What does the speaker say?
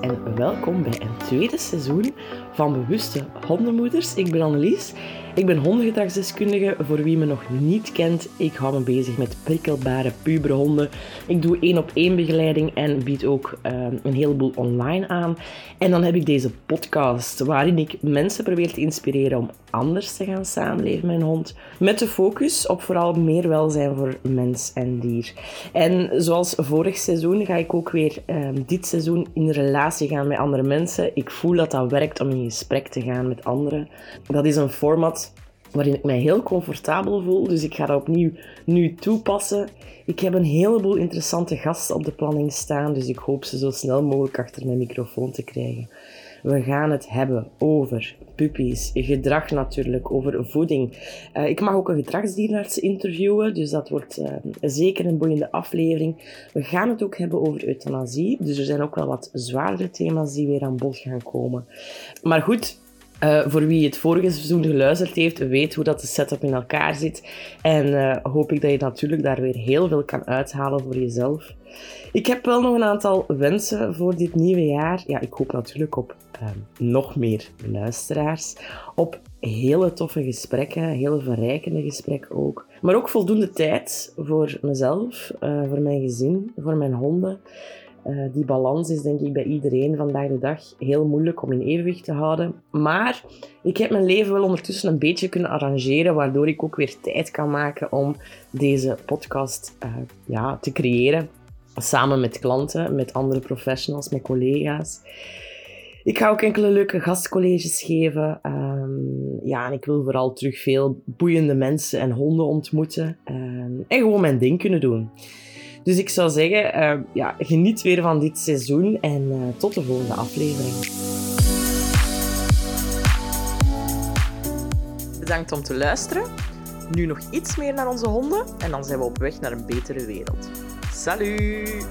En welkom bij een tweede seizoen van Bewuste Hondenmoeders. Ik ben Annelies. Ik ben hondengedragsdeskundige. Voor wie me nog niet kent, ik hou me bezig met prikkelbare puberhonden. Ik doe één op één begeleiding en bied ook uh, een heleboel online aan. En dan heb ik deze podcast waarin ik mensen probeer te inspireren om anders te gaan samenleven met een hond. Met de focus op vooral meer welzijn voor mens en dier. En zoals vorig seizoen ga ik ook weer uh, dit seizoen in relatie gaan met andere mensen. Ik voel dat dat werkt om in gesprek te gaan met anderen. Dat is een format waarin ik mij heel comfortabel voel. Dus ik ga dat opnieuw nu toepassen. Ik heb een heleboel interessante gasten op de planning staan, dus ik hoop ze zo snel mogelijk achter mijn microfoon te krijgen. We gaan het hebben over puppies, gedrag natuurlijk, over voeding. Uh, ik mag ook een gedragsdierenarts interviewen, dus dat wordt uh, zeker een boeiende aflevering. We gaan het ook hebben over euthanasie, dus er zijn ook wel wat zwaardere thema's die weer aan bod gaan komen. Maar goed, uh, voor wie het vorige seizoen geluisterd heeft, weet hoe dat de setup in elkaar zit. En uh, hoop ik dat je natuurlijk daar weer heel veel kan uithalen voor jezelf. Ik heb wel nog een aantal wensen voor dit nieuwe jaar. Ja, ik hoop natuurlijk op uh, nog meer luisteraars. Op hele toffe gesprekken, hele verrijkende gesprekken ook. Maar ook voldoende tijd voor mezelf, voor mijn gezin, voor mijn honden. Uh, die balans is denk ik bij iedereen vandaag de dag heel moeilijk om in evenwicht te houden. Maar ik heb mijn leven wel ondertussen een beetje kunnen arrangeren, waardoor ik ook weer tijd kan maken om deze podcast uh, ja, te creëren. Samen met klanten, met andere professionals, met collega's. Ik ga ook enkele leuke gastcolleges geven. Um, ja, en ik wil vooral terug veel boeiende mensen en honden ontmoeten. Um, en gewoon mijn ding kunnen doen. Dus ik zou zeggen, uh, ja, geniet weer van dit seizoen en uh, tot de volgende aflevering. Bedankt om te luisteren. Nu nog iets meer naar onze honden en dan zijn we op weg naar een betere wereld. Salut!